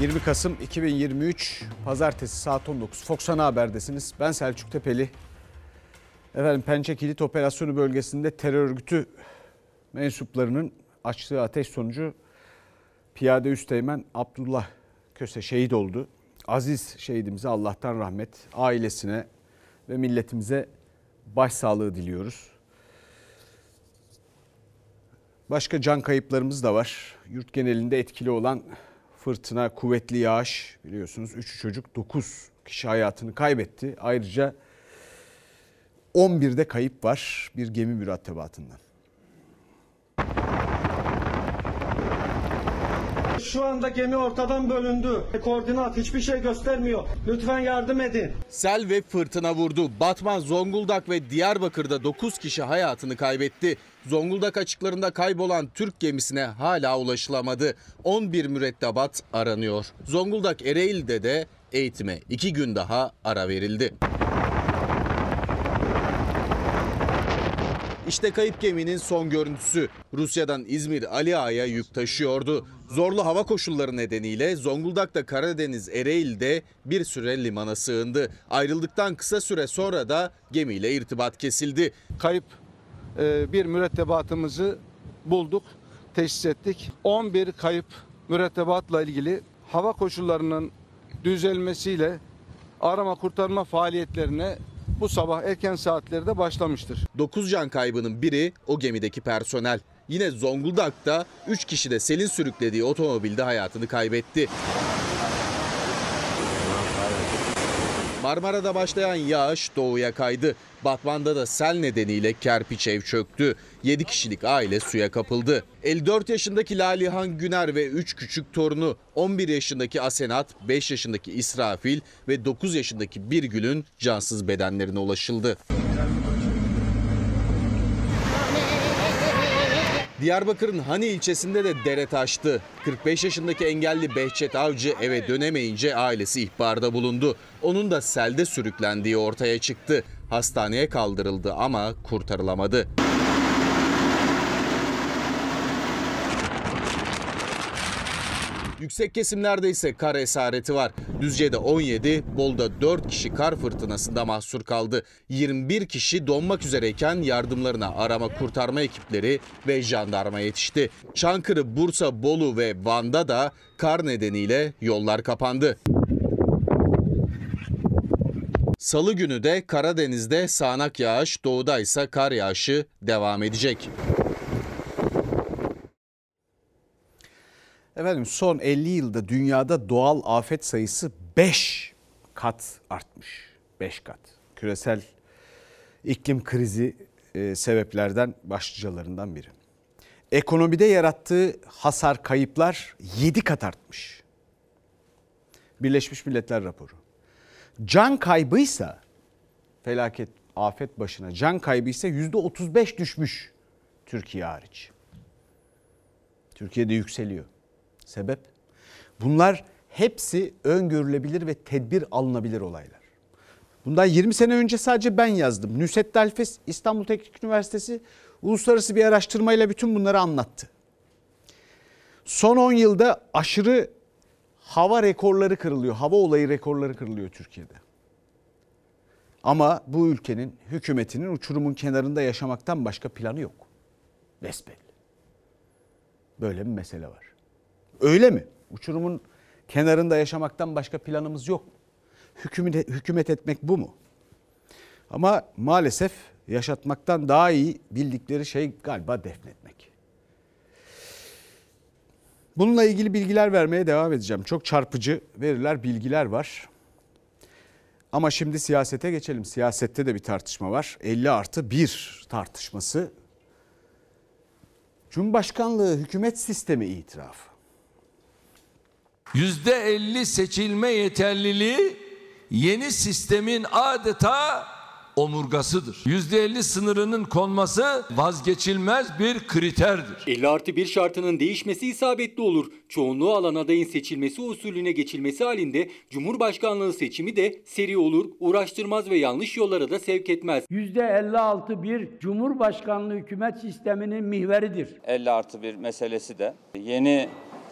20 Kasım 2023 Pazartesi saat 19 Fox Ana Haber'desiniz. Ben Selçuk Tepeli. Efendim Pençe Kilit Operasyonu bölgesinde terör örgütü mensuplarının açtığı ateş sonucu Piyade Üsteğmen Abdullah Köse şehit oldu. Aziz şehidimize Allah'tan rahmet, ailesine ve milletimize başsağlığı diliyoruz. Başka can kayıplarımız da var. Yurt genelinde etkili olan fırtına, kuvvetli yağış biliyorsunuz 3 çocuk 9 kişi hayatını kaybetti. Ayrıca 11'de kayıp var bir gemi mürettebatından. Şu anda gemi ortadan bölündü. Koordinat hiçbir şey göstermiyor. Lütfen yardım edin. Sel ve fırtına vurdu. Batman, Zonguldak ve Diyarbakır'da 9 kişi hayatını kaybetti. Zonguldak açıklarında kaybolan Türk gemisine hala ulaşılamadı. 11 mürettebat aranıyor. Zonguldak Ereğli'de de eğitime 2 gün daha ara verildi. İşte kayıp geminin son görüntüsü. Rusya'dan İzmir Ali Ağa'ya yük taşıyordu. Zorlu hava koşulları nedeniyle Zonguldak'ta Karadeniz Ereğli'de bir süre limana sığındı. Ayrıldıktan kısa süre sonra da gemiyle irtibat kesildi. Kayıp bir mürettebatımızı bulduk, teşhis ettik. 11 kayıp mürettebatla ilgili hava koşullarının düzelmesiyle arama kurtarma faaliyetlerine bu sabah erken saatlerde başlamıştır. 9 can kaybının biri o gemideki personel. Yine Zonguldak'ta 3 kişi de selin sürüklediği otomobilde hayatını kaybetti. Marmara'da başlayan yağış doğuya kaydı. Batman'da da sel nedeniyle kerpiç ev çöktü. 7 kişilik aile suya kapıldı. 54 yaşındaki Lalihan Güner ve 3 küçük torunu 11 yaşındaki Asenat, 5 yaşındaki İsrafil ve 9 yaşındaki Birgül'ün cansız bedenlerine ulaşıldı. Diyarbakır'ın Hani ilçesinde de dere taştı. 45 yaşındaki engelli Behçet Avcı eve dönemeyince ailesi ihbarda bulundu. Onun da selde sürüklendiği ortaya çıktı. Hastaneye kaldırıldı ama kurtarılamadı. Yüksek kesimlerde ise kar esareti var. Düzce'de 17, Bol'da 4 kişi kar fırtınasında mahsur kaldı. 21 kişi donmak üzereyken yardımlarına arama kurtarma ekipleri ve jandarma yetişti. Çankırı, Bursa, Bolu ve Van'da da kar nedeniyle yollar kapandı. Salı günü de Karadeniz'de sağanak yağış, doğuda ise kar yağışı devam edecek. Efendim son 50 yılda dünyada doğal afet sayısı 5 kat artmış. 5 kat. Küresel iklim krizi e, sebeplerden başlıcalarından biri. Ekonomide yarattığı hasar kayıplar 7 kat artmış. Birleşmiş Milletler raporu. Can kaybıysa felaket afet başına can kaybıysa %35 düşmüş Türkiye hariç. Türkiye'de yükseliyor. Sebep? Bunlar hepsi öngörülebilir ve tedbir alınabilir olaylar. Bundan 20 sene önce sadece ben yazdım. Nusret Dalfes İstanbul Teknik Üniversitesi uluslararası bir araştırmayla bütün bunları anlattı. Son 10 yılda aşırı hava rekorları kırılıyor. Hava olayı rekorları kırılıyor Türkiye'de. Ama bu ülkenin hükümetinin uçurumun kenarında yaşamaktan başka planı yok. Besbelli. Böyle bir mesele var. Öyle mi? Uçurumun kenarında yaşamaktan başka planımız yok? Hükümet, hükümet etmek bu mu? Ama maalesef yaşatmaktan daha iyi bildikleri şey galiba defnetmek. Bununla ilgili bilgiler vermeye devam edeceğim. Çok çarpıcı veriler, bilgiler var. Ama şimdi siyasete geçelim. Siyasette de bir tartışma var. 50 artı 1 tartışması. Cumhurbaşkanlığı hükümet sistemi itirafı. %50 seçilme yeterliliği yeni sistemin adeta omurgasıdır. %50 sınırının konması vazgeçilmez bir kriterdir. 50 artı 1 şartının değişmesi isabetli olur. Çoğunluğu alan adayın seçilmesi usulüne geçilmesi halinde Cumhurbaşkanlığı seçimi de seri olur, uğraştırmaz ve yanlış yollara da sevk etmez. %56 bir Cumhurbaşkanlığı hükümet sisteminin mihveridir. 50 artı bir meselesi de yeni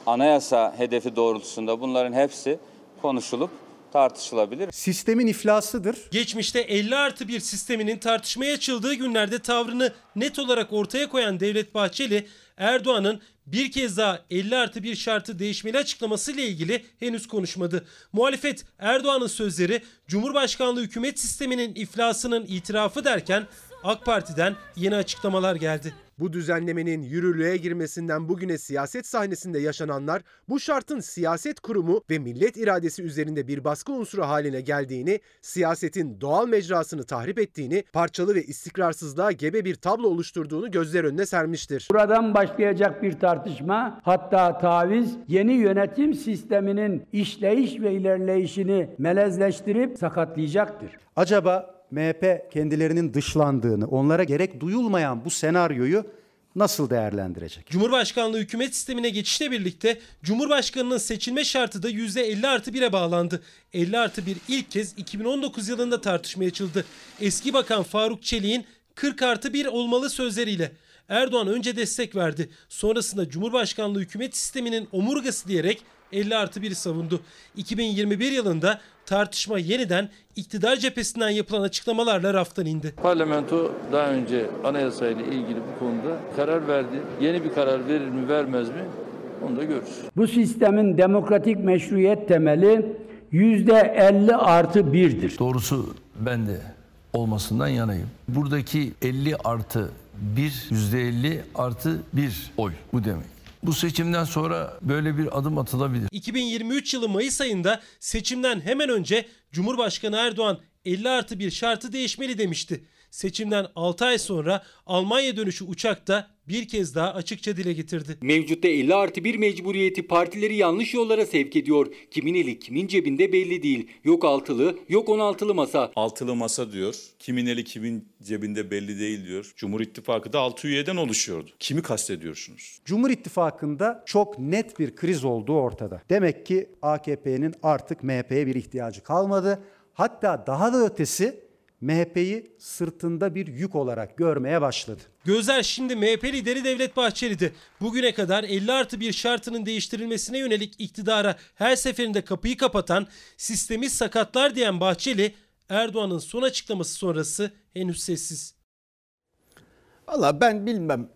anayasa hedefi doğrultusunda bunların hepsi konuşulup tartışılabilir. Sistemin iflasıdır. Geçmişte 50 artı 1 sisteminin tartışmaya açıldığı günlerde tavrını net olarak ortaya koyan Devlet Bahçeli, Erdoğan'ın bir kez daha 50 artı 1 şartı değişmeli açıklamasıyla ilgili henüz konuşmadı. Muhalefet Erdoğan'ın sözleri Cumhurbaşkanlığı hükümet sisteminin iflasının itirafı derken AK Parti'den yeni açıklamalar geldi. Bu düzenlemenin yürürlüğe girmesinden bugüne siyaset sahnesinde yaşananlar bu şartın siyaset kurumu ve millet iradesi üzerinde bir baskı unsuru haline geldiğini, siyasetin doğal mecrasını tahrip ettiğini, parçalı ve istikrarsızlığa gebe bir tablo oluşturduğunu gözler önüne sermiştir. Buradan başlayacak bir tartışma hatta taviz yeni yönetim sisteminin işleyiş ve ilerleyişini melezleştirip sakatlayacaktır. Acaba MHP kendilerinin dışlandığını, onlara gerek duyulmayan bu senaryoyu nasıl değerlendirecek? Cumhurbaşkanlığı hükümet sistemine geçişle birlikte Cumhurbaşkanının seçilme şartı da %50 artı 1'e bağlandı. 50 artı 1 ilk kez 2019 yılında tartışmaya açıldı. Eski Bakan Faruk Çelik'in 40 artı 1 olmalı sözleriyle. Erdoğan önce destek verdi. Sonrasında Cumhurbaşkanlığı hükümet sisteminin omurgası diyerek 50 artı 1'i savundu. 2021 yılında tartışma yeniden iktidar cephesinden yapılan açıklamalarla raftan indi. Parlamento daha önce anayasayla ilgili bu konuda karar verdi. Yeni bir karar verir mi vermez mi onu da görürüz. Bu sistemin demokratik meşruiyet temeli %50 artı 1'dir. Doğrusu ben de olmasından yanayım. Buradaki 50 artı 1, %50 artı 1 oy bu demek. Bu seçimden sonra böyle bir adım atılabilir. 2023 yılı Mayıs ayında seçimden hemen önce Cumhurbaşkanı Erdoğan 50 artı 1 şartı değişmeli demişti. Seçimden 6 ay sonra Almanya dönüşü uçakta bir kez daha açıkça dile getirdi. Mevcutta 50 artı 1 mecburiyeti partileri yanlış yollara sevk ediyor. Kimin eli kimin cebinde belli değil. Yok altılı yok 16'lı masa. Altılı masa diyor. Kimin eli kimin cebinde belli değil diyor. Cumhur İttifakı da 6 üyeden oluşuyordu. Kimi kastediyorsunuz? Cumhur İttifakı'nda çok net bir kriz olduğu ortada. Demek ki AKP'nin artık MHP'ye bir ihtiyacı kalmadı. Hatta daha da ötesi MHP'yi sırtında bir yük olarak görmeye başladı. Gözler şimdi MHP lideri Devlet Bahçeli'de. Bugüne kadar 50 artı 1 şartının değiştirilmesine yönelik iktidara her seferinde kapıyı kapatan, sistemi sakatlar diyen Bahçeli, Erdoğan'ın son açıklaması sonrası henüz sessiz. Valla ben bilmem.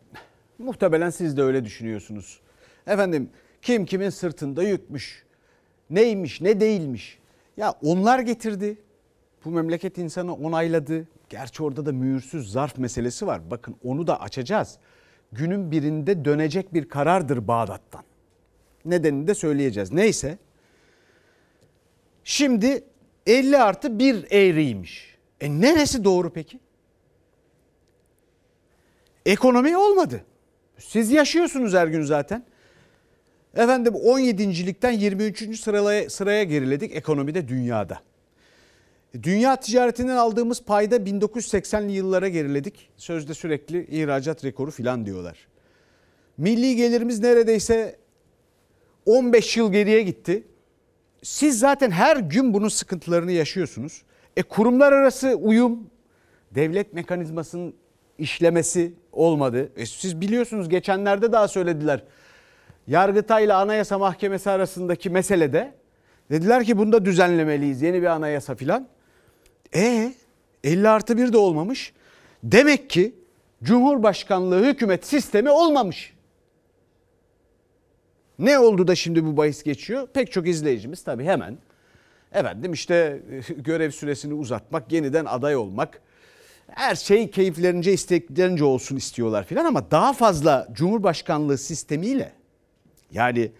Muhtemelen siz de öyle düşünüyorsunuz. Efendim kim kimin sırtında yükmüş. Neymiş ne değilmiş. Ya onlar getirdi. Bu memleket insanı onayladı. Gerçi orada da mühürsüz zarf meselesi var. Bakın onu da açacağız. Günün birinde dönecek bir karardır Bağdat'tan. Nedenini de söyleyeceğiz. Neyse. Şimdi 50 artı 1 eğriymiş. E neresi doğru peki? Ekonomi olmadı. Siz yaşıyorsunuz her gün zaten. Efendim 17.likten 23. sıraya, sıraya geriledik ekonomide dünyada. Dünya ticaretinden aldığımız payda 1980'li yıllara geriledik. Sözde sürekli ihracat rekoru filan diyorlar. Milli gelirimiz neredeyse 15 yıl geriye gitti. Siz zaten her gün bunun sıkıntılarını yaşıyorsunuz. E kurumlar arası uyum, devlet mekanizmasının işlemesi olmadı. E siz biliyorsunuz geçenlerde daha söylediler. Yargıtay ile Anayasa Mahkemesi arasındaki meselede dediler ki bunda düzenlemeliyiz yeni bir anayasa filan. E 50 artı 1 de olmamış. Demek ki Cumhurbaşkanlığı hükümet sistemi olmamış. Ne oldu da şimdi bu bahis geçiyor? Pek çok izleyicimiz tabii hemen efendim işte görev süresini uzatmak, yeniden aday olmak, her şey keyiflerince isteklerince olsun istiyorlar filan ama daha fazla Cumhurbaşkanlığı sistemiyle yani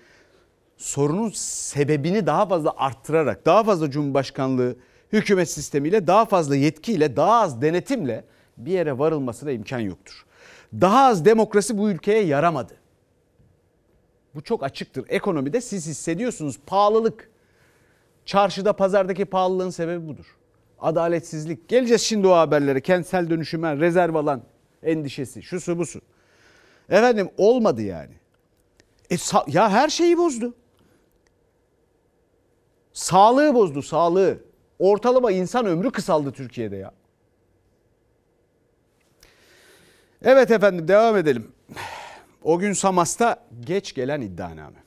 sorunun sebebini daha fazla arttırarak daha fazla Cumhurbaşkanlığı hükümet sistemiyle daha fazla yetkiyle daha az denetimle bir yere varılmasına imkan yoktur. Daha az demokrasi bu ülkeye yaramadı. Bu çok açıktır. Ekonomide siz hissediyorsunuz pahalılık. Çarşıda pazardaki pahalılığın sebebi budur. Adaletsizlik. Geleceğiz şimdi o haberlere. Kentsel dönüşüme rezerv alan endişesi. Şusu busu. Efendim olmadı yani. E, ya her şeyi bozdu. Sağlığı bozdu sağlığı. Ortalama insan ömrü kısaldı Türkiye'de ya. Evet efendim devam edelim. O gün Samas'ta geç gelen iddianame.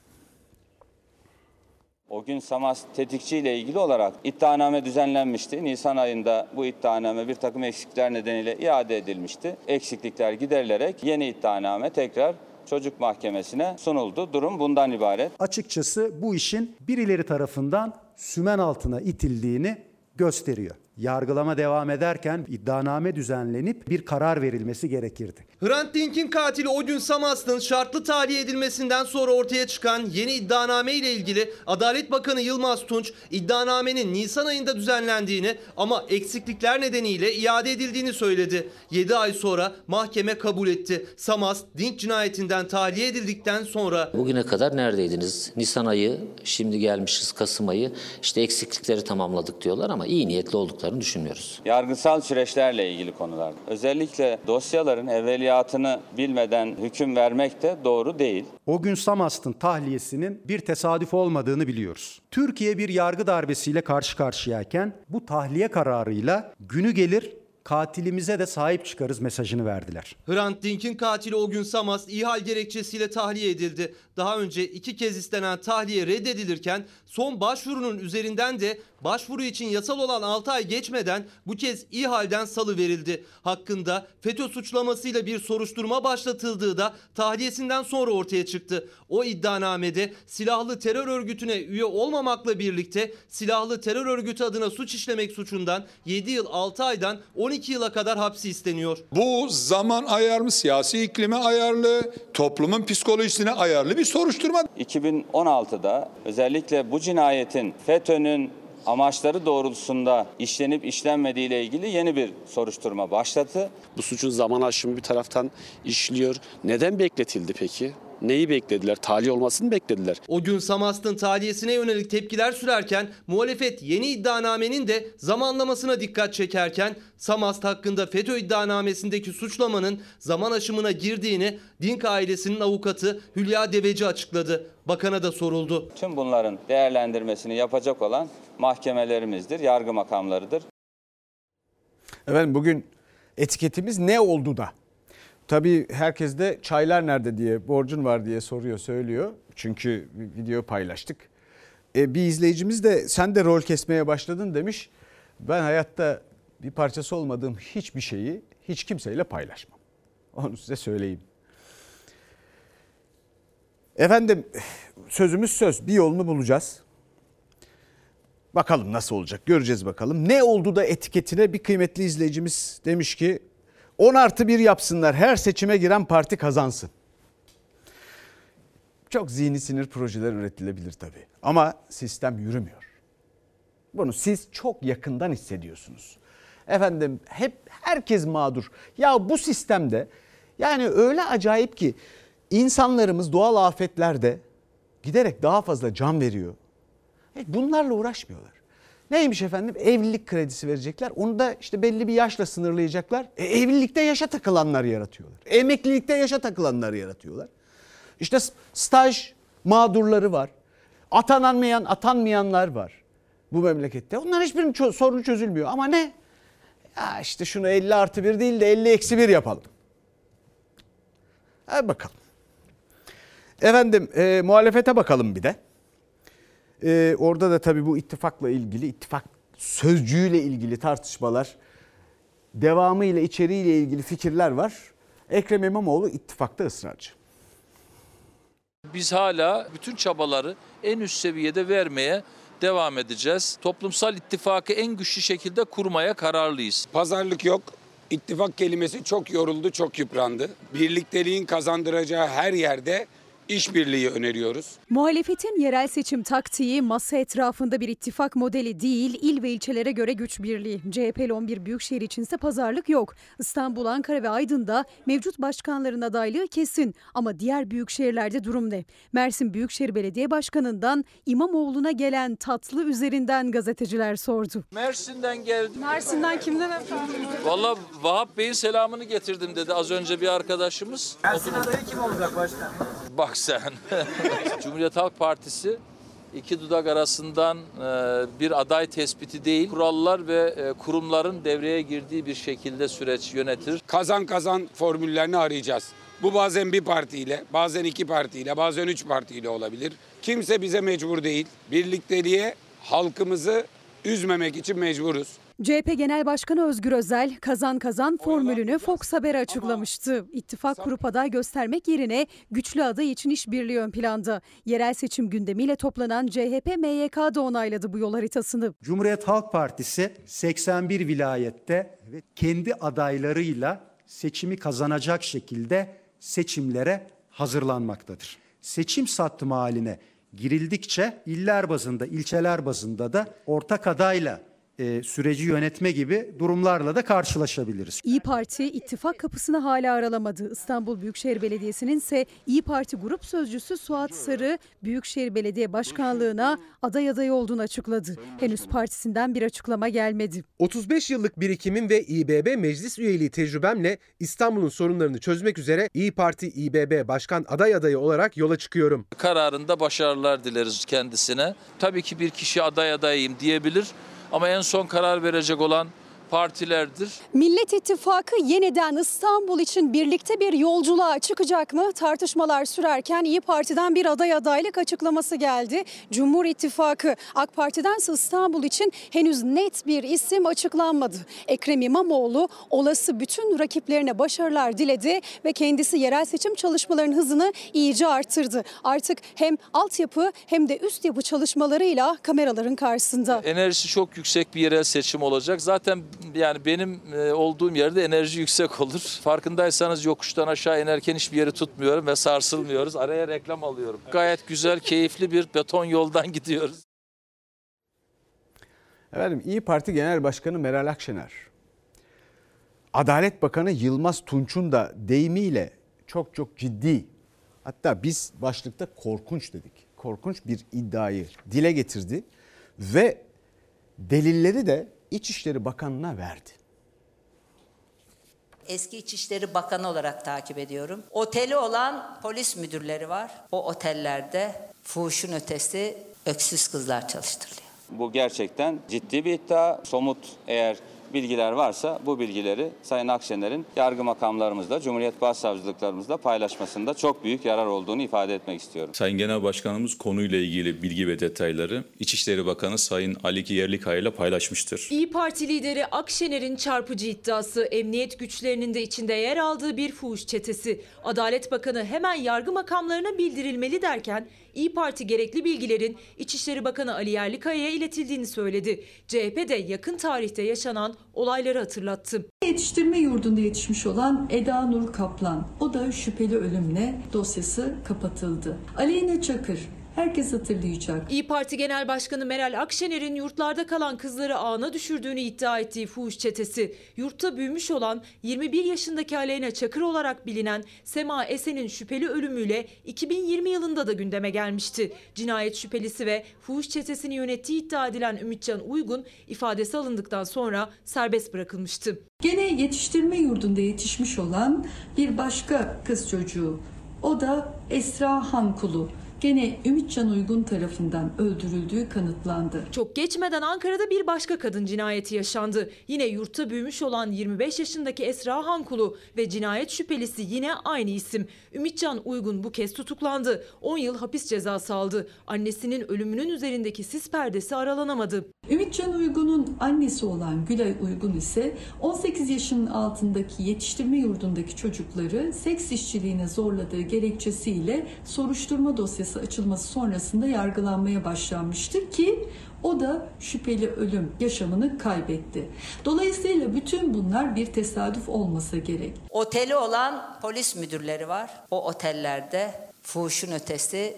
O gün Samas tetikçi ile ilgili olarak iddianame düzenlenmişti. Nisan ayında bu iddianame bir takım eksiklikler nedeniyle iade edilmişti. Eksiklikler giderilerek yeni iddianame tekrar çocuk mahkemesine sunuldu. Durum bundan ibaret. Açıkçası bu işin birileri tarafından sümen altına itildiğini gösteriyor. Yargılama devam ederken iddianame düzenlenip bir karar verilmesi gerekirdi. Hrant Dink'in katili o gün Samast'ın şartlı tahliye edilmesinden sonra ortaya çıkan yeni iddianame ile ilgili Adalet Bakanı Yılmaz Tunç iddianamenin Nisan ayında düzenlendiğini ama eksiklikler nedeniyle iade edildiğini söyledi. 7 ay sonra mahkeme kabul etti. Samast Dink cinayetinden tahliye edildikten sonra Bugüne kadar neredeydiniz? Nisan ayı, şimdi gelmişiz Kasım ayı. İşte eksiklikleri tamamladık diyorlar ama iyi niyetli olduklarını düşünmüyoruz. Yargısal süreçlerle ilgili konular. Özellikle dosyaların evveliyatını bilmeden hüküm vermek de doğru değil. O gün Samast'ın tahliyesinin bir tesadüf olmadığını biliyoruz. Türkiye bir yargı darbesiyle karşı karşıyayken bu tahliye kararıyla günü gelir katilimize de sahip çıkarız mesajını verdiler. Hrant Dink'in katili o gün Samast ihal gerekçesiyle tahliye edildi. Daha önce iki kez istenen tahliye reddedilirken son başvurunun üzerinden de başvuru için yasal olan 6 ay geçmeden bu kez ihalden salı verildi. Hakkında FETÖ suçlamasıyla bir soruşturma başlatıldığı da tahliyesinden sonra ortaya çıktı. O iddianamede silahlı terör örgütüne üye olmamakla birlikte silahlı terör örgütü adına suç işlemek suçundan 7 yıl 6 aydan 12 yıla kadar hapsi isteniyor. Bu zaman ayarlı, siyasi iklime ayarlı, toplumun psikolojisine ayarlı bir soruşturma. 2016'da özellikle bu cinayetin FETÖ'nün amaçları doğrultusunda işlenip işlenmediği ile ilgili yeni bir soruşturma başlattı. Bu suçun zaman aşımı bir taraftan işliyor. Neden bekletildi peki? Neyi beklediler? Tahliye olmasını beklediler? O gün Samast'ın tahliyesine yönelik tepkiler sürerken muhalefet yeni iddianamenin de zamanlamasına dikkat çekerken Samast hakkında FETÖ iddianamesindeki suçlamanın zaman aşımına girdiğini Dink ailesinin avukatı Hülya Deveci açıkladı. Bakana da soruldu. Tüm bunların değerlendirmesini yapacak olan mahkemelerimizdir, yargı makamlarıdır. Efendim bugün etiketimiz ne oldu da? Tabii herkes de çaylar nerede diye borcun var diye soruyor söylüyor. Çünkü video paylaştık. E, bir izleyicimiz de sen de rol kesmeye başladın demiş. Ben hayatta bir parçası olmadığım hiçbir şeyi hiç kimseyle paylaşmam. Onu size söyleyeyim. Efendim sözümüz söz bir yolunu bulacağız. Bakalım nasıl olacak göreceğiz bakalım. Ne oldu da etiketine bir kıymetli izleyicimiz demiş ki 10 artı 1 yapsınlar her seçime giren parti kazansın. Çok zihni sinir projeler üretilebilir tabii ama sistem yürümüyor. Bunu siz çok yakından hissediyorsunuz. Efendim hep herkes mağdur. Ya bu sistemde yani öyle acayip ki insanlarımız doğal afetlerde giderek daha fazla can veriyor. Bunlarla uğraşmıyorlar. Neymiş efendim? Evlilik kredisi verecekler. Onu da işte belli bir yaşla sınırlayacaklar. E, evlilikte yaşa takılanlar yaratıyorlar. Emeklilikte yaşa takılanlar yaratıyorlar. İşte staj mağdurları var. Atananmayan, atanmayanlar var bu memlekette. Onların hiçbirinin çö- sorunu çözülmüyor. Ama ne? Ya işte şunu 50 artı 1 değil de 50 eksi 1 yapalım. Hadi bakalım. Efendim e, muhalefete bakalım bir de. Ee, orada da tabii bu ittifakla ilgili, ittifak sözcüğüyle ilgili tartışmalar, devamı ile içeriğiyle ilgili fikirler var. Ekrem İmamoğlu ittifakta ısrarcı. Biz hala bütün çabaları en üst seviyede vermeye devam edeceğiz. Toplumsal ittifakı en güçlü şekilde kurmaya kararlıyız. Pazarlık yok. İttifak kelimesi çok yoruldu, çok yıprandı. Birlikteliğin kazandıracağı her yerde işbirliği öneriyoruz. Muhalefetin yerel seçim taktiği masa etrafında bir ittifak modeli değil, il ve ilçelere göre güç birliği. CHP'li 11 büyükşehir içinse pazarlık yok. İstanbul, Ankara ve Aydın'da mevcut başkanların adaylığı kesin. Ama diğer büyükşehirlerde durum ne? Mersin Büyükşehir Belediye Başkanı'ndan İmamoğlu'na gelen tatlı üzerinden gazeteciler sordu. Mersin'den geldim. Mersin'den kimden efendim? Valla Vahap Bey'in selamını getirdim dedi az önce bir arkadaşımız. Mersin adayı kim olacak başkan? Bak sen. Cumhuriyet Halk Partisi iki dudak arasından e, bir aday tespiti değil, kurallar ve e, kurumların devreye girdiği bir şekilde süreç yönetir. Kazan kazan formüllerini arayacağız. Bu bazen bir partiyle, bazen iki partiyle, bazen üç partiyle olabilir. Kimse bize mecbur değil. Birlikteliğe halkımızı üzmemek için mecburuz. CHP Genel Başkanı Özgür Özel kazan kazan formülünü Fox Haber'e açıklamıştı. İttifak kurup aday göstermek yerine güçlü aday için işbirliği ön planda. Yerel seçim gündemiyle toplanan CHP MYK da onayladı bu yol haritasını. Cumhuriyet Halk Partisi 81 vilayette kendi adaylarıyla seçimi kazanacak şekilde seçimlere hazırlanmaktadır. Seçim sattımı haline girildikçe iller bazında, ilçeler bazında da ortak adayla e, süreci yönetme gibi durumlarla da karşılaşabiliriz. İyi Parti ittifak kapısını hala aralamadı. İstanbul Büyükşehir Belediyesi'nin ise İyi Parti Grup Sözcüsü Suat Sarı Büyükşehir Belediye Başkanlığına aday adayı olduğunu açıkladı. Henüz partisinden bir açıklama gelmedi. 35 yıllık birikimim ve İBB meclis üyeliği tecrübemle İstanbul'un sorunlarını çözmek üzere İyi Parti İBB Başkan aday adayı olarak yola çıkıyorum. Kararında başarılar dileriz kendisine. Tabii ki bir kişi aday adayım diyebilir ama en son karar verecek olan partilerdir. Millet İttifakı yeniden İstanbul için birlikte bir yolculuğa çıkacak mı? Tartışmalar sürerken İyi Parti'den bir aday adaylık açıklaması geldi. Cumhur İttifakı AK Parti'dense İstanbul için henüz net bir isim açıklanmadı. Ekrem İmamoğlu olası bütün rakiplerine başarılar diledi ve kendisi yerel seçim çalışmalarının hızını iyice arttırdı. Artık hem altyapı hem de üst yapı çalışmalarıyla kameraların karşısında. Enerjisi çok yüksek bir yerel seçim olacak. Zaten yani benim e, olduğum yerde enerji yüksek olur. Farkındaysanız yokuştan aşağı inerken hiçbir yeri tutmuyorum ve sarsılmıyoruz. Araya reklam alıyorum. Gayet güzel, keyifli bir beton yoldan gidiyoruz. Efendim İyi Parti Genel Başkanı Meral Akşener, Adalet Bakanı Yılmaz Tunç'un da deyimiyle çok çok ciddi, hatta biz başlıkta korkunç dedik. Korkunç bir iddiayı dile getirdi ve delilleri de İçişleri Bakanı'na verdi. Eski İçişleri Bakanı olarak takip ediyorum. Oteli olan polis müdürleri var. O otellerde fuhuşun ötesi öksüz kızlar çalıştırılıyor. Bu gerçekten ciddi bir iddia. Somut eğer bilgiler varsa bu bilgileri Sayın Akşener'in yargı makamlarımızla, Cumhuriyet Başsavcılıklarımızla paylaşmasında çok büyük yarar olduğunu ifade etmek istiyorum. Sayın Genel Başkanımız konuyla ilgili bilgi ve detayları İçişleri Bakanı Sayın Ali Yerlikaya ile paylaşmıştır. İyi Parti lideri Akşener'in çarpıcı iddiası emniyet güçlerinin de içinde yer aldığı bir fuhuş çetesi. Adalet Bakanı hemen yargı makamlarına bildirilmeli derken İyi Parti gerekli bilgilerin İçişleri Bakanı Ali Yerlikaya'ya iletildiğini söyledi. CHP de yakın tarihte yaşanan olayları hatırlattı. Yetiştirme yurdunda yetişmiş olan Eda Nur Kaplan, o da şüpheli ölümle dosyası kapatıldı. Aleyna Çakır, herkes hatırlayacak. İyi Parti Genel Başkanı Meral Akşener'in yurtlarda kalan kızları ağına düşürdüğünü iddia ettiği fuhuş çetesi, yurtta büyümüş olan 21 yaşındaki Aleyna Çakır olarak bilinen Sema Esen'in şüpheli ölümüyle 2020 yılında da gündeme gelmişti. Cinayet şüphelisi ve fuhuş çetesini yönettiği iddia edilen Ümitcan Uygun ifadesi alındıktan sonra serbest bırakılmıştı. Gene yetiştirme yurdunda yetişmiş olan bir başka kız çocuğu, o da Esra Hankulu. Gene Ümitcan Uygun tarafından öldürüldüğü kanıtlandı. Çok geçmeden Ankara'da bir başka kadın cinayeti yaşandı. Yine yurtta büyümüş olan 25 yaşındaki Esra Hankulu ve cinayet şüphelisi yine aynı isim. Ümitcan Uygun bu kez tutuklandı. 10 yıl hapis cezası aldı. Annesinin ölümünün üzerindeki sis perdesi aralanamadı. Ümitcan Uygun'un annesi olan Gülay Uygun ise 18 yaşının altındaki yetiştirme yurdundaki çocukları seks işçiliğine zorladığı gerekçesiyle soruşturma dosyası açılması sonrasında yargılanmaya başlanmıştır ki o da şüpheli ölüm yaşamını kaybetti. Dolayısıyla bütün bunlar bir tesadüf olmasa gerek. Oteli olan polis müdürleri var. O otellerde fuhuşun ötesi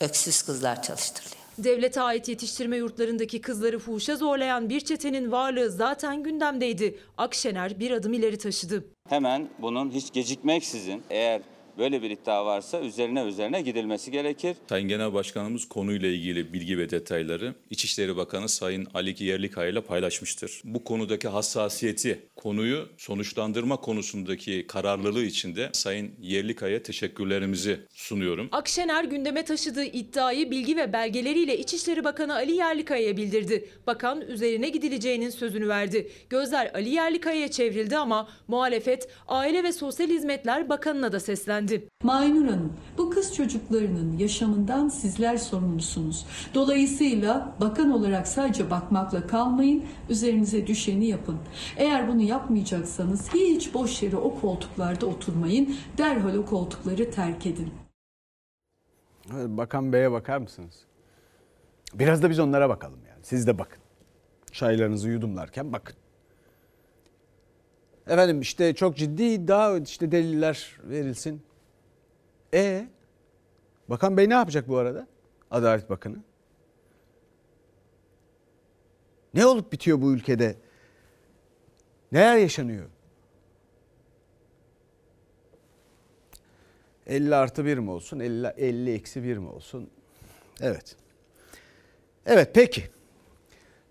öksüz kızlar çalıştırılıyor. Devlete ait yetiştirme yurtlarındaki kızları fuhuşa zorlayan bir çetenin varlığı zaten gündemdeydi. Akşener bir adım ileri taşıdı. Hemen bunun hiç gecikmeksizin eğer Böyle bir iddia varsa üzerine üzerine gidilmesi gerekir. Sayın Genel Başkanımız konuyla ilgili bilgi ve detayları İçişleri Bakanı Sayın Ali Yerlikaya ile paylaşmıştır. Bu konudaki hassasiyeti, konuyu sonuçlandırma konusundaki kararlılığı için de Sayın Yerlikaya teşekkürlerimizi sunuyorum. Akşener gündeme taşıdığı iddiayı bilgi ve belgeleriyle İçişleri Bakanı Ali Yerlikaya'ya bildirdi. Bakan üzerine gidileceğinin sözünü verdi. Gözler Ali Yerlikaya'ya çevrildi ama muhalefet Aile ve Sosyal Hizmetler Bakanı'na da seslendi. Maynur Hanım, bu kız çocuklarının yaşamından sizler sorumlusunuz. Dolayısıyla bakan olarak sadece bakmakla kalmayın, üzerinize düşeni yapın. Eğer bunu yapmayacaksanız hiç boş yere o koltuklarda oturmayın, derhal o koltukları terk edin. Bakan Bey'e bakar mısınız? Biraz da biz onlara bakalım yani. Siz de bakın. Çaylarınızı yudumlarken bakın. Efendim işte çok ciddi iddia işte deliller verilsin. E Bakan Bey ne yapacak bu arada? Adalet Bakanı. Ne olup bitiyor bu ülkede? Neler yaşanıyor? 50 artı 1 mi olsun? 50, 50 eksi 1 mi olsun? Evet. Evet peki.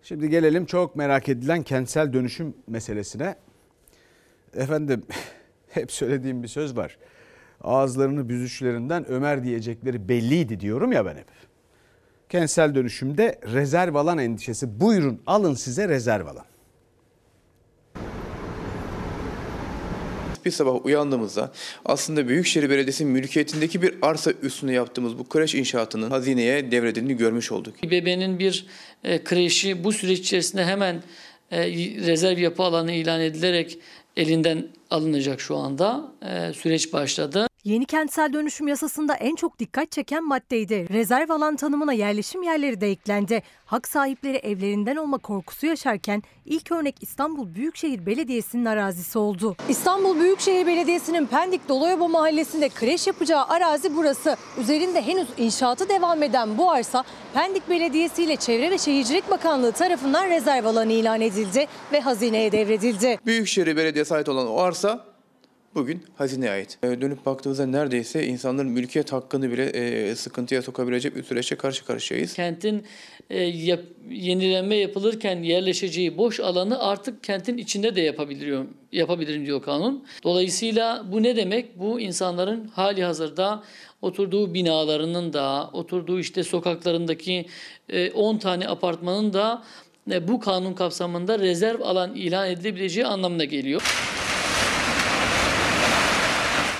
Şimdi gelelim çok merak edilen kentsel dönüşüm meselesine. Efendim hep söylediğim bir söz var. Ağızlarını büzüşlerinden Ömer diyecekleri belliydi diyorum ya ben hep. Kentsel dönüşümde rezerv alan endişesi. Buyurun alın size rezerv alan. bir sabah uyandığımızda aslında Büyükşehir Belediyesi'nin mülkiyetindeki bir arsa üstüne yaptığımız bu kreş inşaatının hazineye devredildiğini görmüş olduk. İBB'nin bir e, kreşi bu süreç içerisinde hemen e, rezerv yapı alanı ilan edilerek elinden alınacak şu anda. E, süreç başladı. Yeni kentsel dönüşüm yasasında en çok dikkat çeken maddeydi. Rezerv alan tanımına yerleşim yerleri de eklendi. Hak sahipleri evlerinden olma korkusu yaşarken ilk örnek İstanbul Büyükşehir Belediyesi'nin arazisi oldu. İstanbul Büyükşehir Belediyesi'nin Pendik Doloyoba mahallesinde kreş yapacağı arazi burası. Üzerinde henüz inşaatı devam eden bu arsa Pendik Belediyesi ile Çevre ve Şehircilik Bakanlığı tarafından rezerv alanı ilan edildi ve hazineye devredildi. Büyükşehir Belediyesi ait olan o arsa bugün hazineye ait. E, dönüp baktığımızda neredeyse insanların mülkiyet hakkını bile e, sıkıntıya sokabilecek bir süreçle karşı karşıyayız. Kentin e, yenilenme yapılırken yerleşeceği boş alanı artık kentin içinde de yapabiliyor, yapabilirim diyor kanun. Dolayısıyla bu ne demek? Bu insanların hali hazırda oturduğu binalarının da, oturduğu işte sokaklarındaki e, 10 tane apartmanın da e, bu kanun kapsamında rezerv alan ilan edilebileceği anlamına geliyor.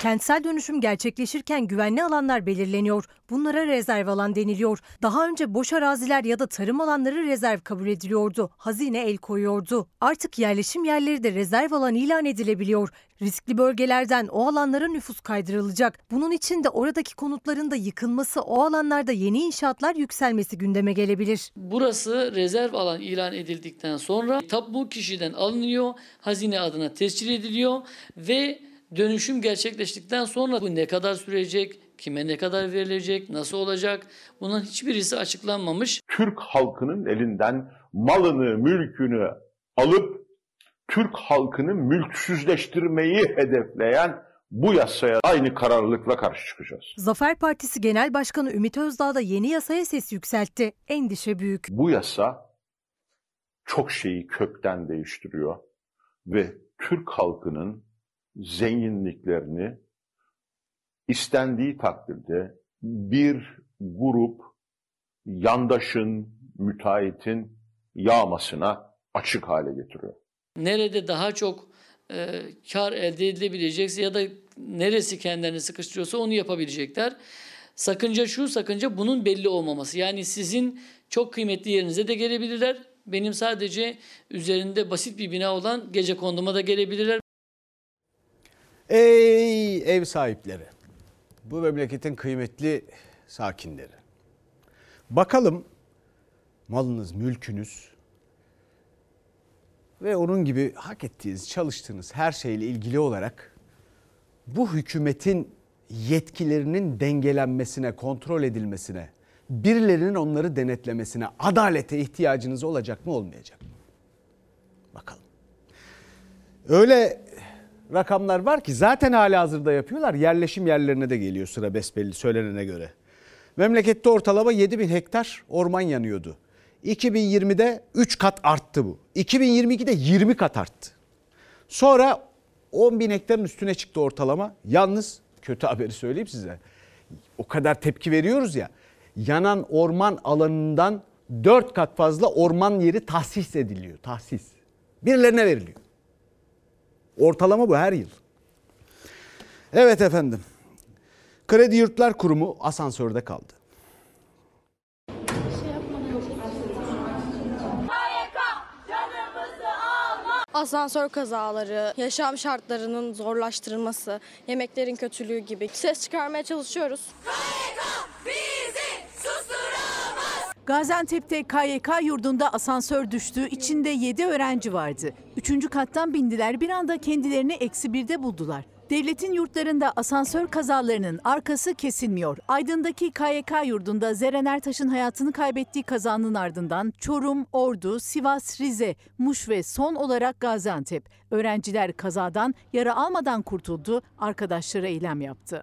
Kentsel dönüşüm gerçekleşirken güvenli alanlar belirleniyor. Bunlara rezerv alan deniliyor. Daha önce boş araziler ya da tarım alanları rezerv kabul ediliyordu. Hazine el koyuyordu. Artık yerleşim yerleri de rezerv alan ilan edilebiliyor. Riskli bölgelerden o alanlara nüfus kaydırılacak. Bunun için de oradaki konutların da yıkılması, o alanlarda yeni inşaatlar yükselmesi gündeme gelebilir. Burası rezerv alan ilan edildikten sonra tapu kişiden alınıyor, hazine adına tescil ediliyor ve dönüşüm gerçekleştikten sonra bu ne kadar sürecek, kime ne kadar verilecek, nasıl olacak bunun hiçbirisi açıklanmamış. Türk halkının elinden malını, mülkünü alıp Türk halkını mülksüzleştirmeyi hedefleyen bu yasaya aynı kararlılıkla karşı çıkacağız. Zafer Partisi Genel Başkanı Ümit Özdağ da yeni yasaya ses yükseltti. Endişe büyük. Bu yasa çok şeyi kökten değiştiriyor ve Türk halkının zenginliklerini istendiği takdirde bir grup yandaşın, müteahhitin yağmasına açık hale getiriyor. Nerede daha çok e, kar elde edilebilecekse ya da neresi kendilerini sıkıştırıyorsa onu yapabilecekler. Sakınca şu sakınca bunun belli olmaması. Yani sizin çok kıymetli yerinize de gelebilirler. Benim sadece üzerinde basit bir bina olan gece konduma da gelebilirler. Ey ev sahipleri. Bu memleketin kıymetli sakinleri. Bakalım malınız, mülkünüz ve onun gibi hak ettiğiniz, çalıştığınız her şeyle ilgili olarak bu hükümetin yetkilerinin dengelenmesine, kontrol edilmesine, birilerinin onları denetlemesine, adalete ihtiyacınız olacak mı olmayacak mı? Bakalım. Öyle rakamlar var ki zaten hala hazırda yapıyorlar. Yerleşim yerlerine de geliyor sıra besbelli söylenene göre. Memlekette ortalama 7 bin hektar orman yanıyordu. 2020'de 3 kat arttı bu. 2022'de 20 kat arttı. Sonra 10 bin hektarın üstüne çıktı ortalama. Yalnız kötü haberi söyleyeyim size. O kadar tepki veriyoruz ya. Yanan orman alanından 4 kat fazla orman yeri tahsis ediliyor. Tahsis. Birilerine veriliyor. Ortalama bu her yıl. Evet efendim. Kredi Yurtlar Kurumu asansörde kaldı. Asansör kazaları, yaşam şartlarının zorlaştırılması, yemeklerin kötülüğü gibi ses çıkarmaya çalışıyoruz. Gaziantep'te KYK yurdunda asansör düştü. İçinde 7 öğrenci vardı. Üçüncü kattan bindiler. Bir anda kendilerini eksi birde buldular. Devletin yurtlarında asansör kazalarının arkası kesilmiyor. Aydın'daki KYK yurdunda Zeren Ertaş'ın hayatını kaybettiği kazanın ardından Çorum, Ordu, Sivas, Rize, Muş ve son olarak Gaziantep. Öğrenciler kazadan yara almadan kurtuldu, arkadaşları eylem yaptı.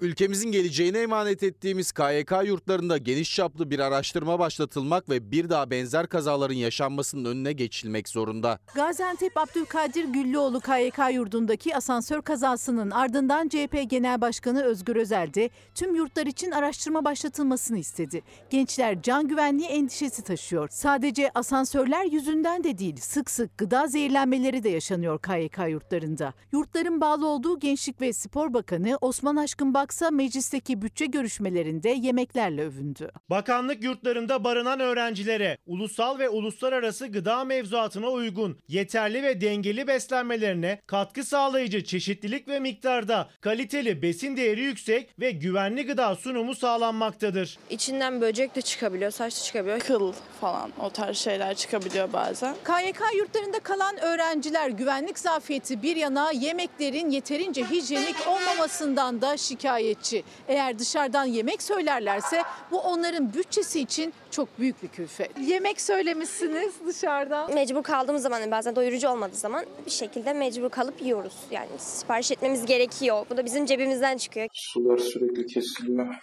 Ülkemizin geleceğine emanet ettiğimiz KYK yurtlarında geniş çaplı bir araştırma başlatılmak ve bir daha benzer kazaların yaşanmasının önüne geçilmek zorunda. Gaziantep Abdülkadir Güllüoğlu KYK yurdundaki asansör kazasının ardından CHP Genel Başkanı Özgür Özel de tüm yurtlar için araştırma başlatılmasını istedi. Gençler can güvenliği endişesi taşıyor. Sadece asansörler yüzünden de değil sık sık gıda zehirlenmeleri de yaşanıyor KYK yurtlarında. Yurtların bağlı olduğu Gençlik ve Spor Bakanı Osman Aşkın Baksa meclisteki bütçe görüşmelerinde yemeklerle övündü. Bakanlık yurtlarında barınan öğrencilere ulusal ve uluslararası gıda mevzuatına uygun, yeterli ve dengeli beslenmelerine katkı sağlayıcı çeşitlilik ve miktarda kaliteli besin değeri yüksek ve güvenli gıda sunumu sağlanmaktadır. İçinden böcek de çıkabiliyor, saç da çıkabiliyor. Kıl falan o tarz şeyler çıkabiliyor bazen. KYK yurtlarında kalan öğrenciler güvenlik zafiyeti bir yana yemeklerin yeterince hijyenik olmamasından da şikayetçi. Eğer dışarıdan yemek söylerlerse bu onların bütçesi için çok büyük bir külfet. Yemek söylemişsiniz dışarıdan. Mecbur kaldığımız zaman bazen doyurucu olmadığı zaman bir şekilde mecbur kalıp yiyoruz. Yani sipariş etmemiz gerekiyor. Bu da bizim cebimizden çıkıyor. Sular sürekli kesiliyor.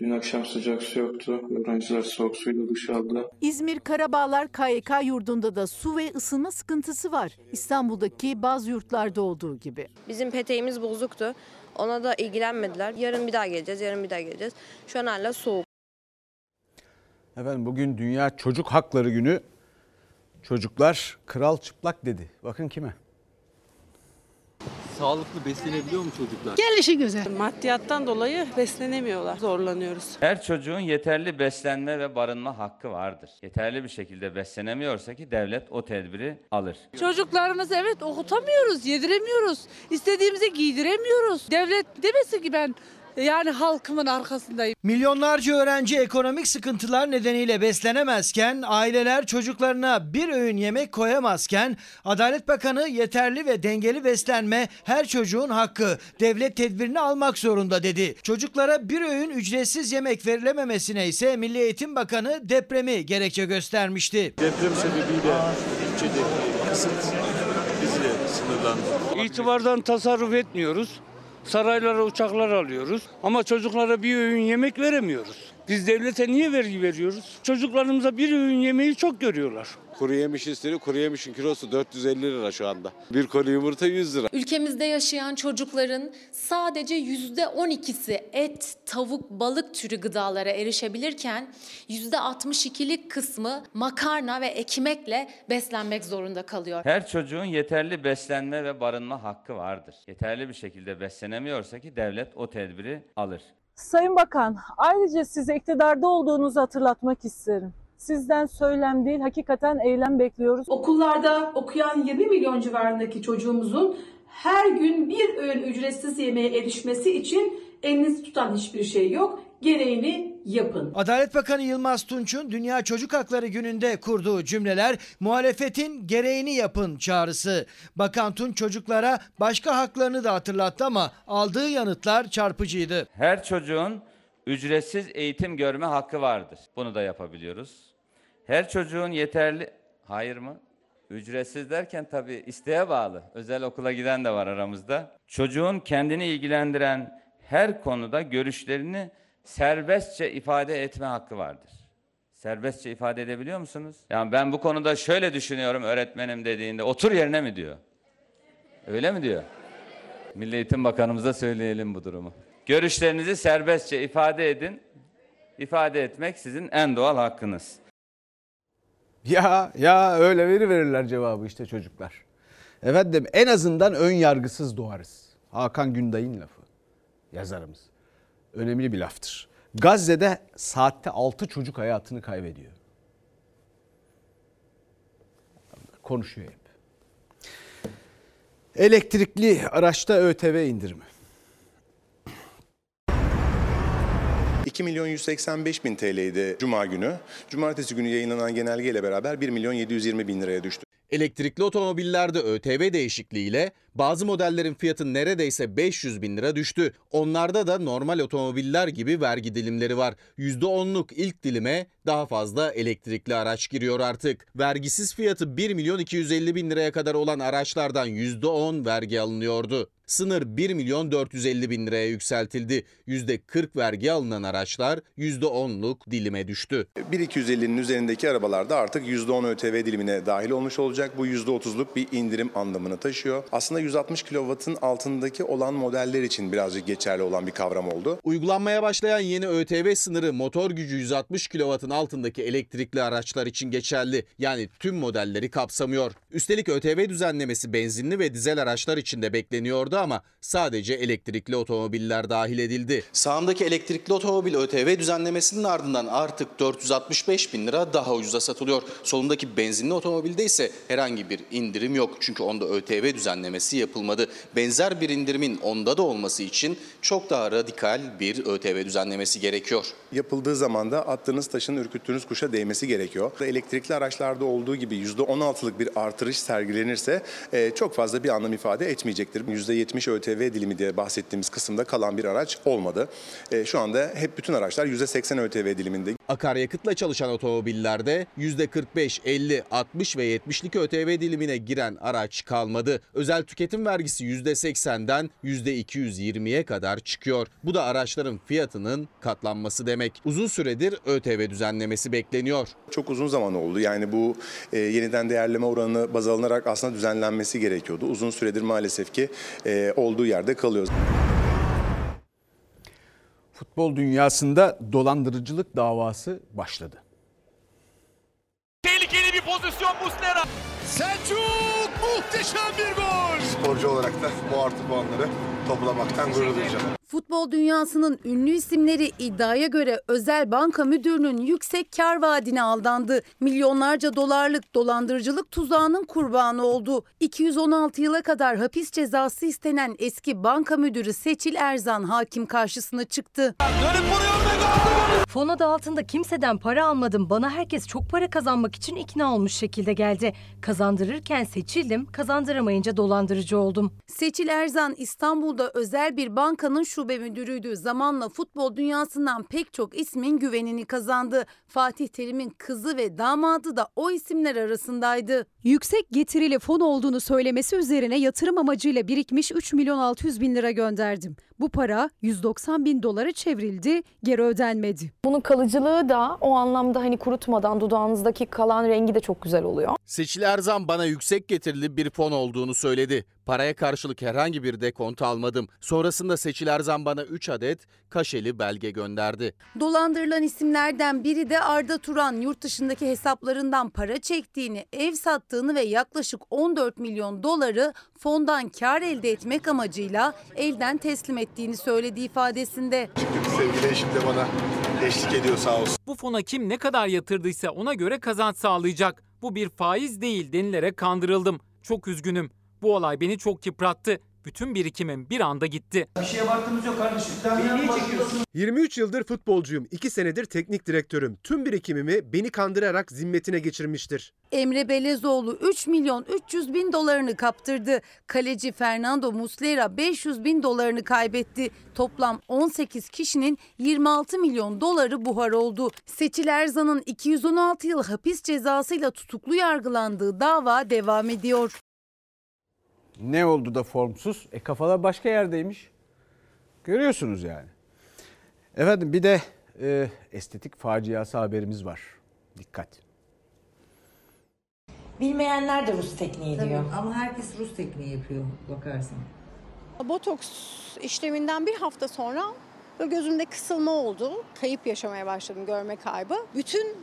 Dün akşam sıcak su yoktu. Öğrenciler soğuk suyla duş aldı. İzmir Karabağlar KYK yurdunda da su ve ısınma sıkıntısı var. İstanbul'daki bazı yurtlarda olduğu gibi. Bizim peteğimiz bozuktu. Ona da ilgilenmediler. Yarın bir daha geleceğiz, yarın bir daha geleceğiz. Şu an hala soğuk. Efendim bugün Dünya Çocuk Hakları Günü. Çocuklar kral çıplak dedi. Bakın kime? Sağlıklı beslenebiliyor mu çocuklar? Gelişi güzel. Maddiyattan dolayı beslenemiyorlar. Zorlanıyoruz. Her çocuğun yeterli beslenme ve barınma hakkı vardır. Yeterli bir şekilde beslenemiyorsa ki devlet o tedbiri alır. Çocuklarımızı evet okutamıyoruz, yediremiyoruz. İstediğimizi giydiremiyoruz. Devlet demesin ki ben yani halkımın arkasındayım. Milyonlarca öğrenci ekonomik sıkıntılar nedeniyle beslenemezken, aileler çocuklarına bir öğün yemek koyamazken, Adalet Bakanı yeterli ve dengeli beslenme her çocuğun hakkı, devlet tedbirini almak zorunda dedi. Çocuklara bir öğün ücretsiz yemek verilememesine ise Milli Eğitim Bakanı depremi gerekçe göstermişti. Deprem sebebiyle ilçedeki kısıt bizle sınırlandı. İtibardan tasarruf etmiyoruz. Saraylara uçaklar alıyoruz ama çocuklara bir öğün yemek veremiyoruz. Biz devlete niye vergi veriyoruz? Çocuklarımıza bir öğün yemeği çok görüyorlar. Kuru yemiş istiyor. Kuru yemişin kilosu 450 lira şu anda. Bir koli yumurta 100 lira. Ülkemizde yaşayan çocukların sadece yüzde 12'si et, tavuk, balık türü gıdalara erişebilirken yüzde 62'lik kısmı makarna ve ekmekle beslenmek zorunda kalıyor. Her çocuğun yeterli beslenme ve barınma hakkı vardır. Yeterli bir şekilde beslenemiyorsa ki devlet o tedbiri alır. Sayın Bakan, ayrıca size iktidarda olduğunuzu hatırlatmak isterim. Sizden söylem değil, hakikaten eylem bekliyoruz. Okullarda okuyan 20 milyon civarındaki çocuğumuzun her gün bir öğün ücretsiz yemeğe erişmesi için elinizi tutan hiçbir şey yok. Gereğini yapın. Adalet Bakanı Yılmaz Tunç'un Dünya Çocuk Hakları Günü'nde kurduğu cümleler muhalefetin gereğini yapın çağrısı. Bakan Tunç çocuklara başka haklarını da hatırlattı ama aldığı yanıtlar çarpıcıydı. Her çocuğun ücretsiz eğitim görme hakkı vardır. Bunu da yapabiliyoruz. Her çocuğun yeterli... Hayır mı? Ücretsiz derken tabii isteğe bağlı. Özel okula giden de var aramızda. Çocuğun kendini ilgilendiren her konuda görüşlerini serbestçe ifade etme hakkı vardır. Serbestçe ifade edebiliyor musunuz? Yani ben bu konuda şöyle düşünüyorum öğretmenim dediğinde otur yerine mi diyor? Öyle mi diyor? Milli Eğitim Bakanımıza söyleyelim bu durumu. Görüşlerinizi serbestçe ifade edin. İfade etmek sizin en doğal hakkınız. Ya ya öyle veri verirler cevabı işte çocuklar. Efendim en azından ön yargısız doğarız. Hakan Günday'ın lafı. Yazarımız. Önemli bir laftır. Gazze'de saatte 6 çocuk hayatını kaybediyor. Konuşuyor hep. Elektrikli araçta ÖTV indirimi. 2 milyon 185 bin TL'ydi Cuma günü. Cumartesi günü yayınlanan genelgeyle beraber 1 milyon 720 bin liraya düştü. Elektrikli otomobillerde ÖTV değişikliğiyle bazı modellerin fiyatı neredeyse 500 bin lira düştü. Onlarda da normal otomobiller gibi vergi dilimleri var. %10'luk ilk dilime daha fazla elektrikli araç giriyor artık. Vergisiz fiyatı 1 milyon 250 bin liraya kadar olan araçlardan %10 vergi alınıyordu. Sınır 1 milyon 450 bin liraya yükseltildi. %40 vergi alınan araçlar %10'luk dilime düştü. 1.250'nin üzerindeki arabalarda artık %10 ÖTV dilimine dahil olmuş olacak. Bu %30'luk bir indirim anlamını taşıyor. Aslında 160 kW'ın altındaki olan modeller için birazcık geçerli olan bir kavram oldu. Uygulanmaya başlayan yeni ÖTV sınırı motor gücü 160 kW'ın altındaki elektrikli araçlar için geçerli. Yani tüm modelleri kapsamıyor. Üstelik ÖTV düzenlemesi benzinli ve dizel araçlar için de bekleniyordu ama sadece elektrikli otomobiller dahil edildi. Sağımdaki elektrikli otomobil ÖTV düzenlemesinin ardından artık 465 bin lira daha ucuza satılıyor. Solundaki benzinli otomobilde ise herhangi bir indirim yok. Çünkü onda ÖTV düzenlemesi yapılmadı. Benzer bir indirimin onda da olması için çok daha radikal bir ÖTV düzenlemesi gerekiyor. Yapıldığı zaman da attığınız taşın ürküttüğünüz kuşa değmesi gerekiyor. Elektrikli araçlarda olduğu gibi %16'lık bir artırış sergilenirse e, çok fazla bir anlam ifade etmeyecektir. %70 ÖTV dilimi diye bahsettiğimiz kısımda kalan bir araç olmadı. E, şu anda hep bütün araçlar %80 ÖTV diliminde. Akaryakıtla çalışan otomobillerde %45, 50, 60 ve 70'lik ÖTV dilimine giren araç kalmadı. Özel tüketim vergisi %80'den %220'ye kadar çıkıyor. Bu da araçların fiyatının katlanması demek. Uzun süredir ÖTV düzenlemesi bekleniyor. Çok uzun zaman oldu. Yani bu e, yeniden değerleme oranı baz alınarak aslında düzenlenmesi gerekiyordu. Uzun süredir maalesef ki e, olduğu yerde kalıyor. Futbol dünyasında dolandırıcılık davası başladı. Tehlikeli bir pozisyon Muslera. Selçuk muhteşem bir gol. Sporcu olarak da bu artı puanları toplamaktan gurur duyacağım. Futbol dünyasının ünlü isimleri iddiaya göre özel banka müdürünün yüksek kar vaadine aldandı. Milyonlarca dolarlık dolandırıcılık tuzağının kurbanı oldu. 216 yıla kadar hapis cezası istenen eski banka müdürü Seçil Erzan hakim karşısına çıktı. Fon adı altında kimseden para almadım. Bana herkes çok para kazanmak için ikna olmuş şekilde geldi. Kazandırırken seçildim, kazandıramayınca dolandırıcı oldum. Seçil Erzan İstanbul'da özel bir bankanın şube müdürüydü. Zamanla futbol dünyasından pek çok ismin güvenini kazandı. Fatih Terim'in kızı ve damadı da o isimler arasındaydı. Yüksek getirili fon olduğunu söylemesi üzerine yatırım amacıyla birikmiş 3 milyon 600 bin lira gönderdim. Bu para 190 bin dolara çevrildi, geri ödenmedi. Bunun kalıcılığı da o anlamda hani kurutmadan dudağınızdaki kalan rengi de çok güzel oluyor. Seçil Erzan bana yüksek getirili bir fon olduğunu söyledi. Paraya karşılık herhangi bir dekont almadım. Sonrasında Seçil Erzan bana 3 adet kaşeli belge gönderdi. Dolandırılan isimlerden biri de Arda Turan yurt dışındaki hesaplarından para çektiğini, ev sattığını ve yaklaşık 14 milyon doları fondan kar elde etmek amacıyla elden teslim ettiğini söyledi ifadesinde. Sevgili eşim de bana eşlik ediyor sağ olsun. Bu fona kim ne kadar yatırdıysa ona göre kazanç sağlayacak. Bu bir faiz değil denilerek kandırıldım. Çok üzgünüm. Bu olay beni çok yıprattı. Bütün birikimim bir anda gitti. Bir şeye baktığımız yok kardeşim. Beni niye çekiyorsun? 23 yıldır futbolcuyum, 2 senedir teknik direktörüm. Tüm birikimimi beni kandırarak zimmetine geçirmiştir. Emre Belezoğlu 3 milyon 300 bin dolarını kaptırdı. Kaleci Fernando Muslera 500 bin dolarını kaybetti. Toplam 18 kişinin 26 milyon doları buhar oldu. Seçil Erzan'ın 216 yıl hapis cezasıyla tutuklu yargılandığı dava devam ediyor. Ne oldu da formsuz? E kafalar başka yerdeymiş. Görüyorsunuz yani. Efendim bir de e, estetik faciası haberimiz var. Dikkat. Bilmeyenler de Rus tekniği Tabii, diyor. ama herkes Rus tekniği yapıyor bakarsan. Botoks işleminden bir hafta sonra böyle gözümde kısılma oldu. Kayıp yaşamaya başladım, görme kaybı. Bütün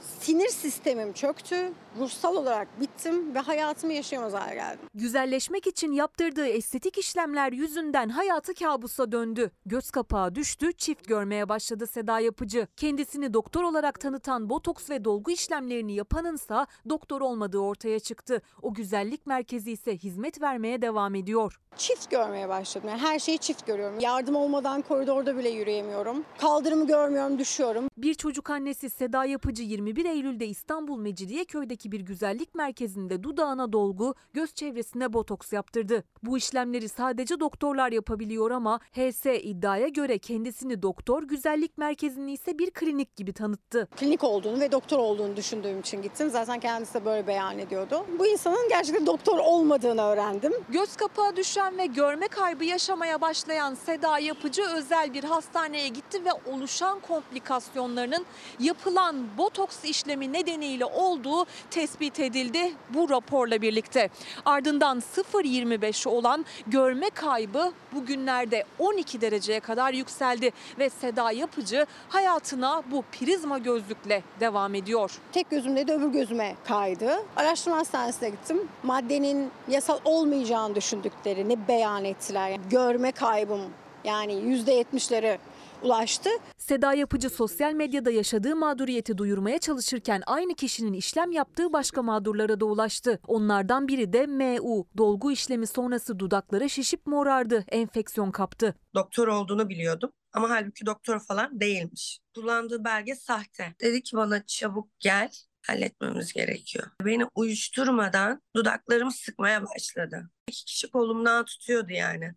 sinir sistemim çöktü. Ruhsal olarak bittim ve hayatımı yaşayamaz hale geldim. Güzelleşmek için yaptırdığı estetik işlemler yüzünden hayatı kabusa döndü. Göz kapağı düştü, çift görmeye başladı Seda Yapıcı. Kendisini doktor olarak tanıtan botoks ve dolgu işlemlerini yapanınsa doktor olmadığı ortaya çıktı. O güzellik merkezi ise hizmet vermeye devam ediyor. Çift görmeye başladım. Yani her şeyi çift görüyorum. Yardım olmadan koridorda bile yürüyemiyorum. Kaldırımı görmüyorum, düşüyorum. Bir çocuk annesi Seda Yapıcı 21 Eylül'de İstanbul Mecidiyeköy'deki bir güzellik merkezinde dudağına dolgu, göz çevresine botoks yaptırdı. Bu işlemleri sadece doktorlar yapabiliyor ama HS iddiaya göre kendisini doktor, güzellik merkezini ise bir klinik gibi tanıttı. Klinik olduğunu ve doktor olduğunu düşündüğüm için gittim. Zaten kendisi de böyle beyan ediyordu. Bu insanın gerçekten doktor olmadığını öğrendim. Göz kapağı düşen ve görme kaybı yaşamaya başlayan Seda Yapıcı özel bir hastaneye gitti ve oluşan komplikasyonlarının yapılan botoks işlemi nedeniyle olduğu tespit edildi bu raporla birlikte. Ardından 0.25 olan görme kaybı bugünlerde 12 dereceye kadar yükseldi ve Seda Yapıcı hayatına bu prizma gözlükle devam ediyor. Tek gözümde de öbür gözüme kaydı. Araştırma hastanesine gittim. Maddenin yasal olmayacağını düşündüklerini beyan ettiler. Yani görme kaybım yani %70'lere ulaştı. Seda Yapıcı sosyal medyada yaşadığı mağduriyeti duyurmaya çalışırken aynı kişinin işlem yaptığı başka mağdurlara da ulaştı. Onlardan biri de MU. Dolgu işlemi sonrası dudakları şişip morardı, enfeksiyon kaptı. Doktor olduğunu biliyordum ama halbuki doktor falan değilmiş. Kullandığı belge sahte. Dedi ki bana çabuk gel halletmemiz gerekiyor. Beni uyuşturmadan dudaklarımı sıkmaya başladı. İki kişi kolumdan tutuyordu yani.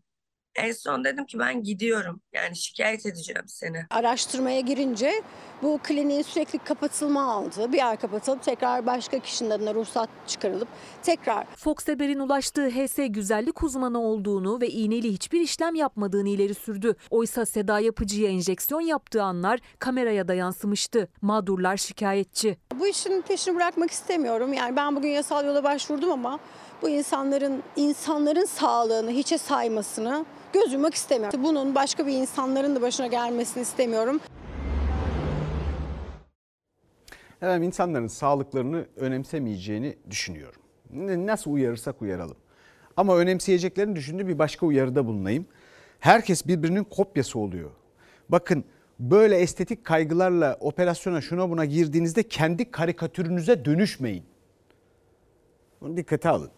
En son dedim ki ben gidiyorum. Yani şikayet edeceğim seni. Araştırmaya girince bu kliniğin sürekli kapatılma aldığı, bir ay kapatılıp tekrar başka kişinin adına ruhsat çıkarılıp tekrar. Fox Haber'in ulaştığı HS güzellik uzmanı olduğunu ve iğneli hiçbir işlem yapmadığını ileri sürdü. Oysa Seda Yapıcı'ya enjeksiyon yaptığı anlar kameraya da yansımıştı. Mağdurlar şikayetçi. Bu işin peşini bırakmak istemiyorum. Yani ben bugün yasal yola başvurdum ama bu insanların insanların sağlığını hiçe saymasını göz yummak istemiyorum. Bunun başka bir insanların da başına gelmesini istemiyorum. Efendim insanların sağlıklarını önemsemeyeceğini düşünüyorum. Nasıl uyarırsak uyaralım. Ama önemseyeceklerini düşündüğü bir başka uyarıda bulunayım. Herkes birbirinin kopyası oluyor. Bakın böyle estetik kaygılarla operasyona şuna buna girdiğinizde kendi karikatürünüze dönüşmeyin. Bunu dikkate alın.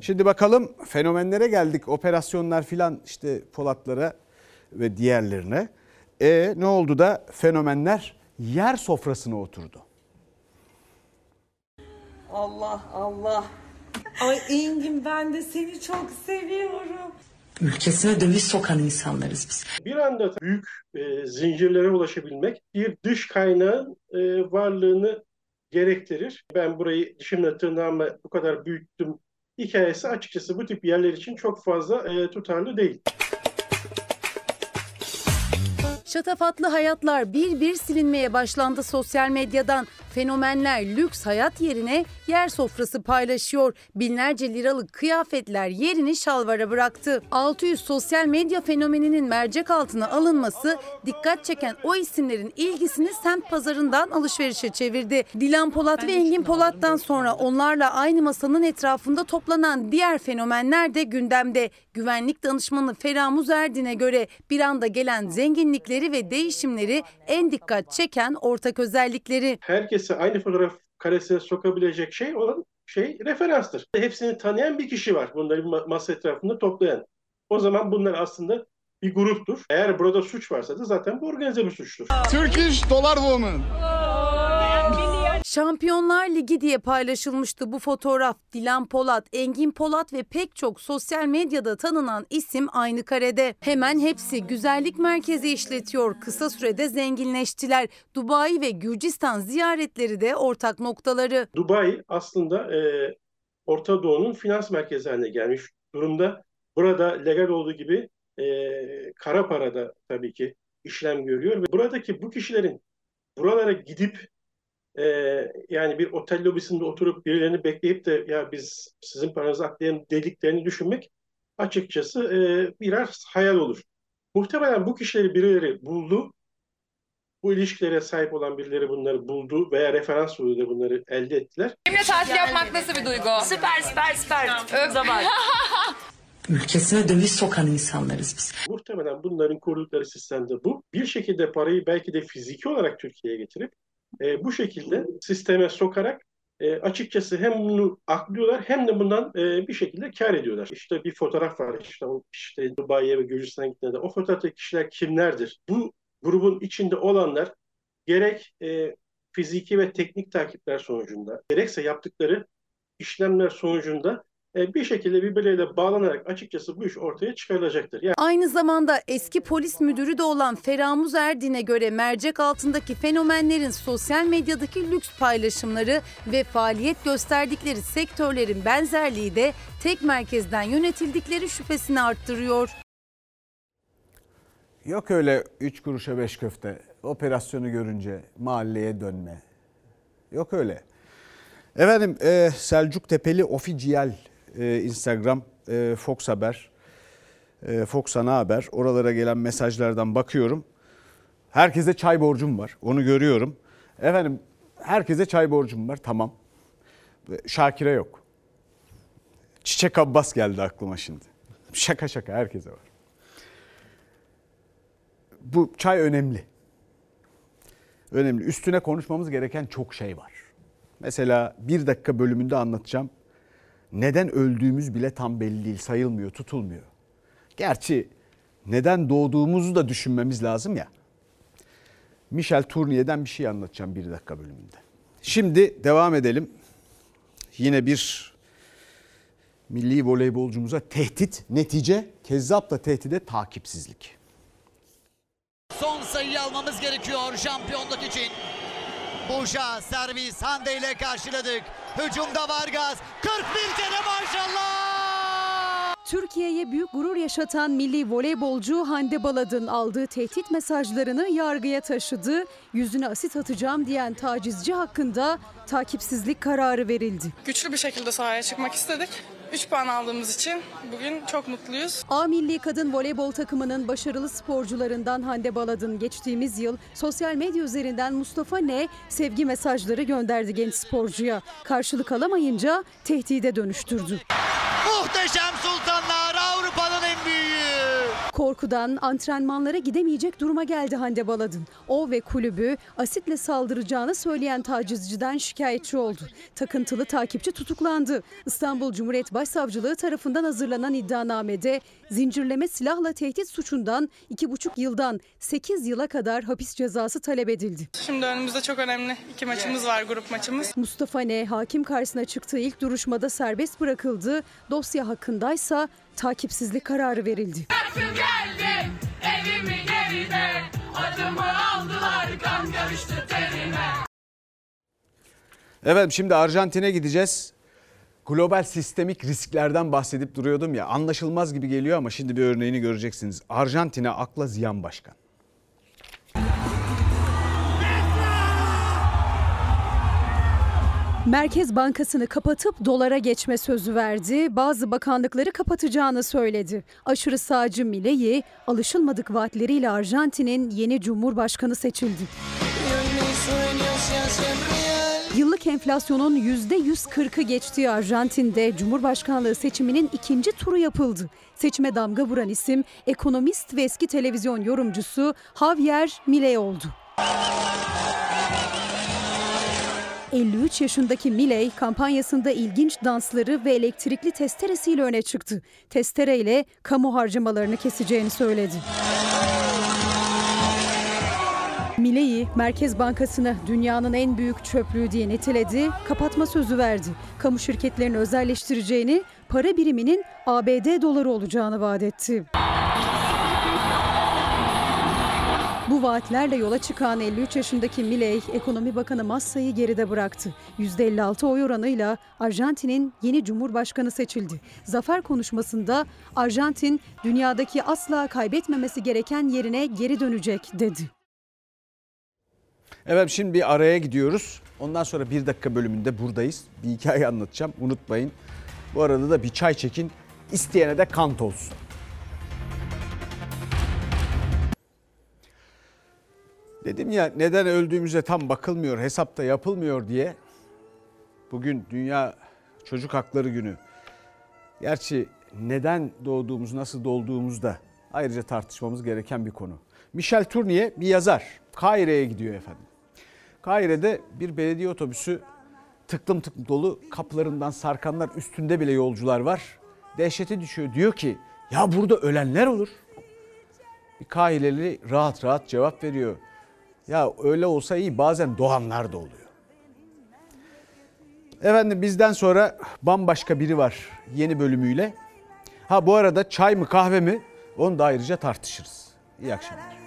Şimdi bakalım fenomenlere geldik. Operasyonlar filan işte Polatlara ve diğerlerine. E ne oldu da fenomenler yer sofrasına oturdu. Allah Allah. Ay Engin ben de seni çok seviyorum. Ülkesine döviz sokan insanlarız biz. Bir anda büyük e, zincirlere ulaşabilmek bir dış kaynağın e, varlığını gerektirir. Ben burayı dişimle tırnağımla bu kadar büyüttüm hikayesi açıkçası bu tip yerler için çok fazla e, tutarlı değil. Şatafatlı hayatlar bir bir silinmeye başlandı sosyal medyadan. Fenomenler lüks hayat yerine yer sofrası paylaşıyor. Binlerce liralık kıyafetler yerini şalvara bıraktı. 600 sosyal medya fenomeninin mercek altına alınması dikkat çeken o isimlerin ilgisini semt pazarından alışverişe çevirdi. Dilan Polat ve Engin Polat'tan sonra onlarla aynı masanın etrafında toplanan diğer fenomenler de gündemde. Güvenlik danışmanı Feramuz Erdin'e göre bir anda gelen zenginlikleri ve değişimleri en dikkat çeken ortak özellikleri. Herkesi aynı fotoğraf karesine sokabilecek şey olan şey referanstır. Hepsini tanıyan bir kişi var bunları masa etrafında toplayan. O zaman bunlar aslında bir gruptur. Eğer burada suç varsa da zaten bu organize bir suçtur. Turkish Dollar Woman. Şampiyonlar Ligi diye paylaşılmıştı bu fotoğraf. Dilan Polat, Engin Polat ve pek çok sosyal medyada tanınan isim aynı karede. Hemen hepsi güzellik merkezi işletiyor. Kısa sürede zenginleştiler. Dubai ve Gürcistan ziyaretleri de ortak noktaları. Dubai aslında e, Orta Doğu'nun finans merkezi haline gelmiş durumda. Burada legal olduğu gibi e, kara parada tabii ki işlem görüyor ve buradaki bu kişilerin buralara gidip e, yani bir otel lobisinde oturup birilerini bekleyip de ya biz sizin paranızı aklayalım dediklerini düşünmek açıkçası e, birer hayal olur. Muhtemelen bu kişileri birileri buldu. Bu ilişkilere sahip olan birileri bunları buldu veya referans yoluyla bunları elde ettiler. Benimle tatil yapmak nasıl bir duygu? Süper süper süper. Öp zaman. Ülkesine döviz sokan insanlarız biz. Muhtemelen bunların kurdukları sistemde bu. Bir şekilde parayı belki de fiziki olarak Türkiye'ye getirip e, bu şekilde sisteme sokarak e, açıkçası hem bunu aklıyorlar hem de bundan e, bir şekilde kar ediyorlar. İşte bir fotoğraf var işte, işte Dubai'ye ve Gürcistan'a gittiğinde o fotoğraftaki kişiler kimlerdir? Bu grubun içinde olanlar gerek e, fiziki ve teknik takipler sonucunda gerekse yaptıkları işlemler sonucunda bir şekilde birbirleriyle bağlanarak açıkçası bu iş ortaya çıkarılacaktır. Yani Aynı zamanda eski polis müdürü de olan Feramuz Erdin'e göre mercek altındaki fenomenlerin sosyal medyadaki lüks paylaşımları ve faaliyet gösterdikleri sektörlerin benzerliği de tek merkezden yönetildikleri şüphesini arttırıyor. Yok öyle 3 kuruşa 5 köfte operasyonu görünce mahalleye dönme. Yok öyle. Efendim e, Selçuk Tepeli Oficiyal e, Instagram e, Fox Haber e, Fox Ana Haber oralara gelen mesajlardan bakıyorum. Herkese çay borcum var onu görüyorum. Efendim herkese çay borcum var tamam. Şakir'e yok. Çiçek Abbas geldi aklıma şimdi. Şaka şaka herkese var. Bu çay önemli. Önemli. Üstüne konuşmamız gereken çok şey var. Mesela bir dakika bölümünde anlatacağım. Neden öldüğümüz bile tam belli değil, sayılmıyor, tutulmuyor. Gerçi neden doğduğumuzu da düşünmemiz lazım ya. Michel Tournier'den bir şey anlatacağım bir dakika bölümünde. Şimdi devam edelim. Yine bir milli voleybolcumuza tehdit, netice, kezzapla tehdide takipsizlik. Son sayıyı almamız gerekiyor şampiyonluk için. Burja servis Hande ile karşıladık. Hücumda Vargas. 41 kere maşallah. Türkiye'ye büyük gurur yaşatan milli voleybolcu Hande Baladın aldığı tehdit mesajlarını yargıya taşıdı. Yüzüne asit atacağım diyen tacizci hakkında takipsizlik kararı verildi. Güçlü bir şekilde sahaya çıkmak istedik. 3 puan aldığımız için bugün çok mutluyuz. A Milli Kadın Voleybol takımının başarılı sporcularından Hande Baladın geçtiğimiz yıl sosyal medya üzerinden Mustafa Ne sevgi mesajları gönderdi genç sporcuya. Karşılık alamayınca tehdide dönüştürdü. Muhteşem Sultanlar Avrupa'nın. Korkudan antrenmanlara gidemeyecek duruma geldi Hande Baladın. O ve kulübü asitle saldıracağını söyleyen tacizciden şikayetçi oldu. Takıntılı takipçi tutuklandı. İstanbul Cumhuriyet Başsavcılığı tarafından hazırlanan iddianamede zincirleme silahla tehdit suçundan 2,5 yıldan 8 yıla kadar hapis cezası talep edildi. Şimdi önümüzde çok önemli iki maçımız var grup maçımız. Mustafa Ne hakim karşısına çıktığı ilk duruşmada serbest bırakıldı. Dosya hakkındaysa takipsizlik kararı verildi. geldim evimi geride Acımı aldılar kan karıştı terime Evet şimdi Arjantin'e gideceğiz. Global sistemik risklerden bahsedip duruyordum ya anlaşılmaz gibi geliyor ama şimdi bir örneğini göreceksiniz. Arjantin'e akla ziyan başkan. Merkez Bankası'nı kapatıp dolara geçme sözü verdi. Bazı bakanlıkları kapatacağını söyledi. Aşırı sağcı Milei alışılmadık vaatleriyle Arjantin'in yeni cumhurbaşkanı seçildi. Yıllık enflasyonun %140'ı geçtiği Arjantin'de Cumhurbaşkanlığı seçiminin ikinci turu yapıldı. Seçime damga vuran isim ekonomist ve eski televizyon yorumcusu Javier Milei oldu. 53 yaşındaki Miley kampanyasında ilginç dansları ve elektrikli testeresiyle öne çıktı. Testereyle kamu harcamalarını keseceğini söyledi. Milei Merkez Bankası'nı dünyanın en büyük çöplüğü diye niteledi, kapatma sözü verdi. Kamu şirketlerini özelleştireceğini, para biriminin ABD doları olacağını vaat etti. Bu vaatlerle yola çıkan 53 yaşındaki Milei, Ekonomi Bakanı Massa'yı geride bıraktı. %56 oy oranıyla Arjantin'in yeni cumhurbaşkanı seçildi. Zafer konuşmasında Arjantin dünyadaki asla kaybetmemesi gereken yerine geri dönecek dedi. Evet şimdi bir araya gidiyoruz. Ondan sonra bir dakika bölümünde buradayız. Bir hikaye anlatacağım unutmayın. Bu arada da bir çay çekin. İsteyene de kant olsun. Dedim ya neden öldüğümüze tam bakılmıyor, hesapta yapılmıyor diye. Bugün Dünya Çocuk Hakları Günü. Gerçi neden doğduğumuz, nasıl doğduğumuz da ayrıca tartışmamız gereken bir konu. Michel Tournier bir yazar. Kahire'ye gidiyor efendim. Kahire'de bir belediye otobüsü tıklım tıklım dolu kapılarından sarkanlar üstünde bile yolcular var. Dehşete düşüyor. Diyor ki ya burada ölenler olur. Bir Kahireli rahat rahat cevap veriyor. Ya öyle olsa iyi bazen doğanlar da oluyor. Efendim bizden sonra bambaşka biri var yeni bölümüyle. Ha bu arada çay mı kahve mi onu da ayrıca tartışırız. İyi akşamlar.